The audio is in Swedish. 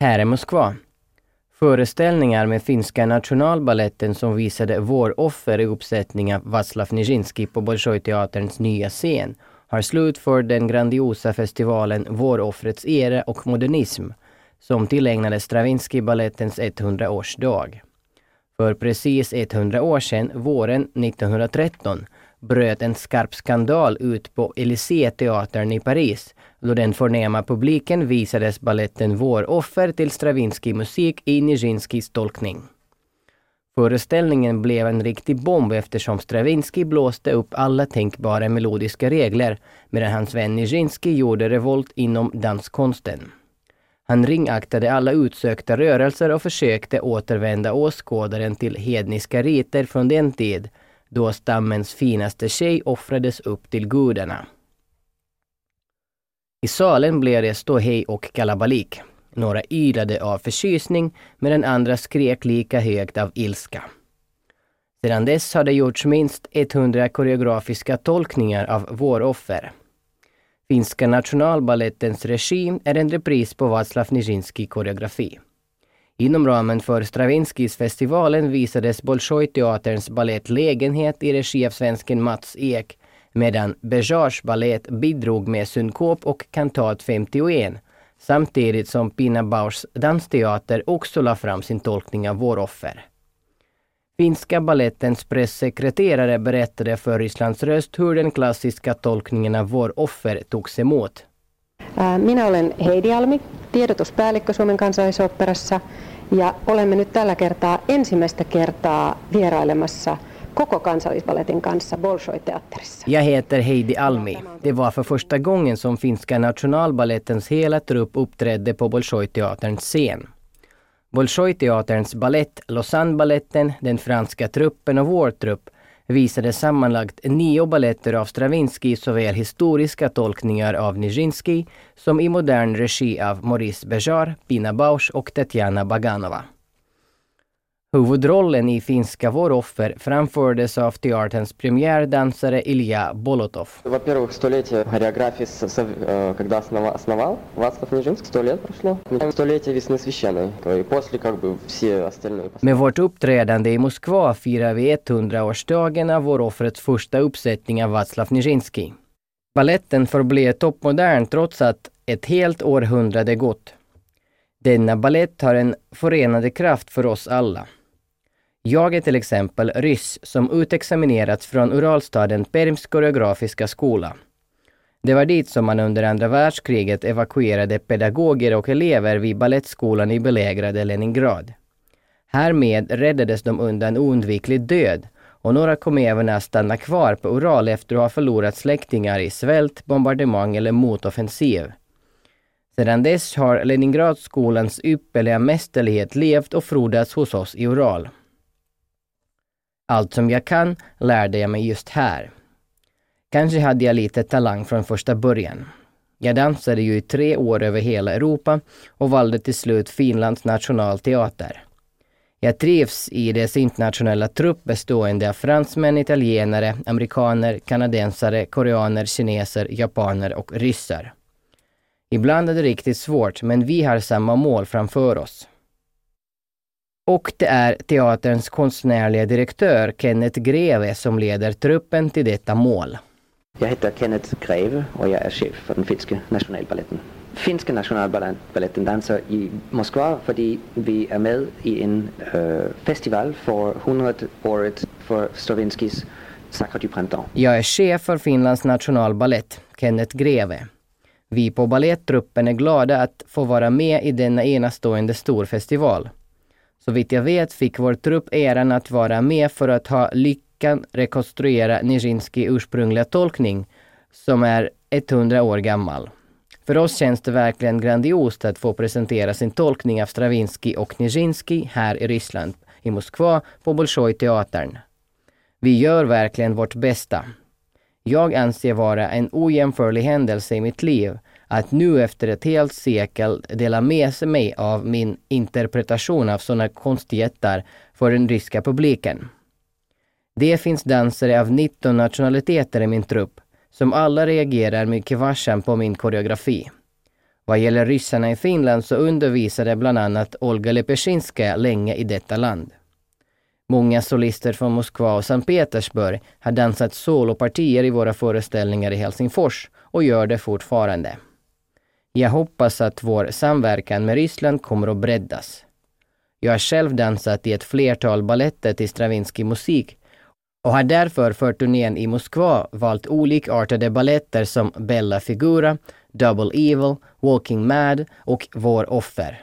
Här är Moskva. Föreställningar med finska nationalballetten som visade Våroffer i uppsättning av Václav Nijinsky på Bolshoi-teaterns nya scen har slutfört den grandiosa festivalen Våroffrets era och modernism som tillägnades Stravinsky-ballettens 100-årsdag. För precis 100 år sedan, våren 1913, bröt en skarp skandal ut på Élysée-teatern i Paris då den förnäma publiken visades balletten Våroffer till Stravinsky-musik i Nijinskys tolkning. Föreställningen blev en riktig bomb eftersom Stravinsky blåste upp alla tänkbara melodiska regler medan hans vän Nijinsky gjorde revolt inom danskonsten. Han ringaktade alla utsökta rörelser och försökte återvända åskådaren till hedniska riter från den tid då stammens finaste tjej offrades upp till gudarna. I salen blev det ståhej och kalabalik. Några ylade av förtjusning medan andra skrek lika högt av ilska. Sedan dess har det gjorts minst 100 koreografiska tolkningar av Våroffer. Finska nationalballettens regi är en repris på Václav Nijinsky koreografi. Inom ramen för Stravinskis festivalen visades Bolshoi-teaterns ballett Lägenhet i regi av svensken Mats Ek medan Bejars balett bidrog med synkop och kantat 51 samtidigt som Pina Bauschs dansteater också la fram sin tolkning av Våroffer. Finska ballettens pressekreterare berättade för Rysslands röst hur den klassiska tolkningen av Våroffer togs emot. Äh, minä olen Heidi Almi, tiedotuspäällikkö Suomen kansallisoopperassa ja olemme nyt tällä kertaa ensimmäistä kertaa vierailemassa koko kansallisballetin kanssa Bolshoi-teatterissa. Jag heter Heidi Almi. Det var för första gången som finska nationalballettens hela trupp uppträdde på Bolshoi-teaterns scen. Bolshoi-teaterns ballett, Lausanne-balletten, den franska truppen och vår trupp visade sammanlagt nio balletter av Stravinsky såväl historiska tolkningar av Nijinsky som i modern regi av Maurice Bejar, Pina Bausch och Tetjana Baganova. Huvudrollen i finska Våroffer framfördes av teaterns premiärdansare Ilja Bolotov. Во-первых, столетие хореографии, когда основал Вацлав Нижинск, сто лет прошло. Столетие весны священной. И после как бы все остальные... Med vårt uppträdande i Moskva firar vi 100-årsdagen av Våroffrets första uppsättning av Václav Nijinsky. Balletten förblev toppmodern trots att ett helt århundrade gått. Denna ballett har en förenande kraft för oss alla. Jag är till exempel ryss som utexaminerats från Uralstaden Perms koreografiska skola. Det var dit som man under andra världskriget evakuerade pedagoger och elever vid ballettskolan i belägrade Leningrad. Härmed räddades de undan oundviklig död och några kom även att stanna kvar på Ural efter att ha förlorat släktingar i svält, bombardemang eller motoffensiv. Sedan dess har Leningradskolans ypperliga mästerlighet levt och frodats hos oss i Ural. Allt som jag kan lärde jag mig just här. Kanske hade jag lite talang från första början. Jag dansade ju i tre år över hela Europa och valde till slut Finlands nationalteater. Jag trivs i dess internationella trupp bestående av fransmän, italienare, amerikaner, kanadensare, koreaner, kineser, japaner och ryssar. Ibland är det riktigt svårt, men vi har samma mål framför oss. Och det är teaterns konstnärliga direktör Kenneth Greve som leder truppen till detta mål. Jag heter Kenneth Greve och jag är chef för den finska nationalballetten. Finska nationalballetten dansar i Moskva för vi är med i en uh, festival för 100-året för Stravinskys Sacre du Printemps. Jag är chef för Finlands nationalballett, Kenneth Greve. Vi på balletttruppen är glada att få vara med i denna enastående storfestival. Så vitt jag vet fick vår trupp äran att vara med för att ha lyckan rekonstruera Nijinsky ursprungliga tolkning, som är 100 år gammal. För oss känns det verkligen grandiost att få presentera sin tolkning av Stravinsky och Nijinsky här i Ryssland, i Moskva, på Bolshoi-teatern. Vi gör verkligen vårt bästa. Jag anser vara en ojämförlig händelse i mitt liv att nu efter ett helt sekel dela med mig av min interpretation av sådana konstigheter för den ryska publiken. Det finns dansare av 19 nationaliteter i min trupp som alla reagerar mycket varsamt på min koreografi. Vad gäller ryssarna i Finland så undervisade bland annat Olga Lepeshinska länge i detta land. Många solister från Moskva och Sankt Petersburg har dansat solopartier i våra föreställningar i Helsingfors och gör det fortfarande. Jag hoppas att vår samverkan med Ryssland kommer att breddas. Jag har själv dansat i ett flertal balletter till Stravinsky musik och har därför för turnén i Moskva valt olikartade balletter som Bella Figura, Double Evil, Walking Mad och Vår offer.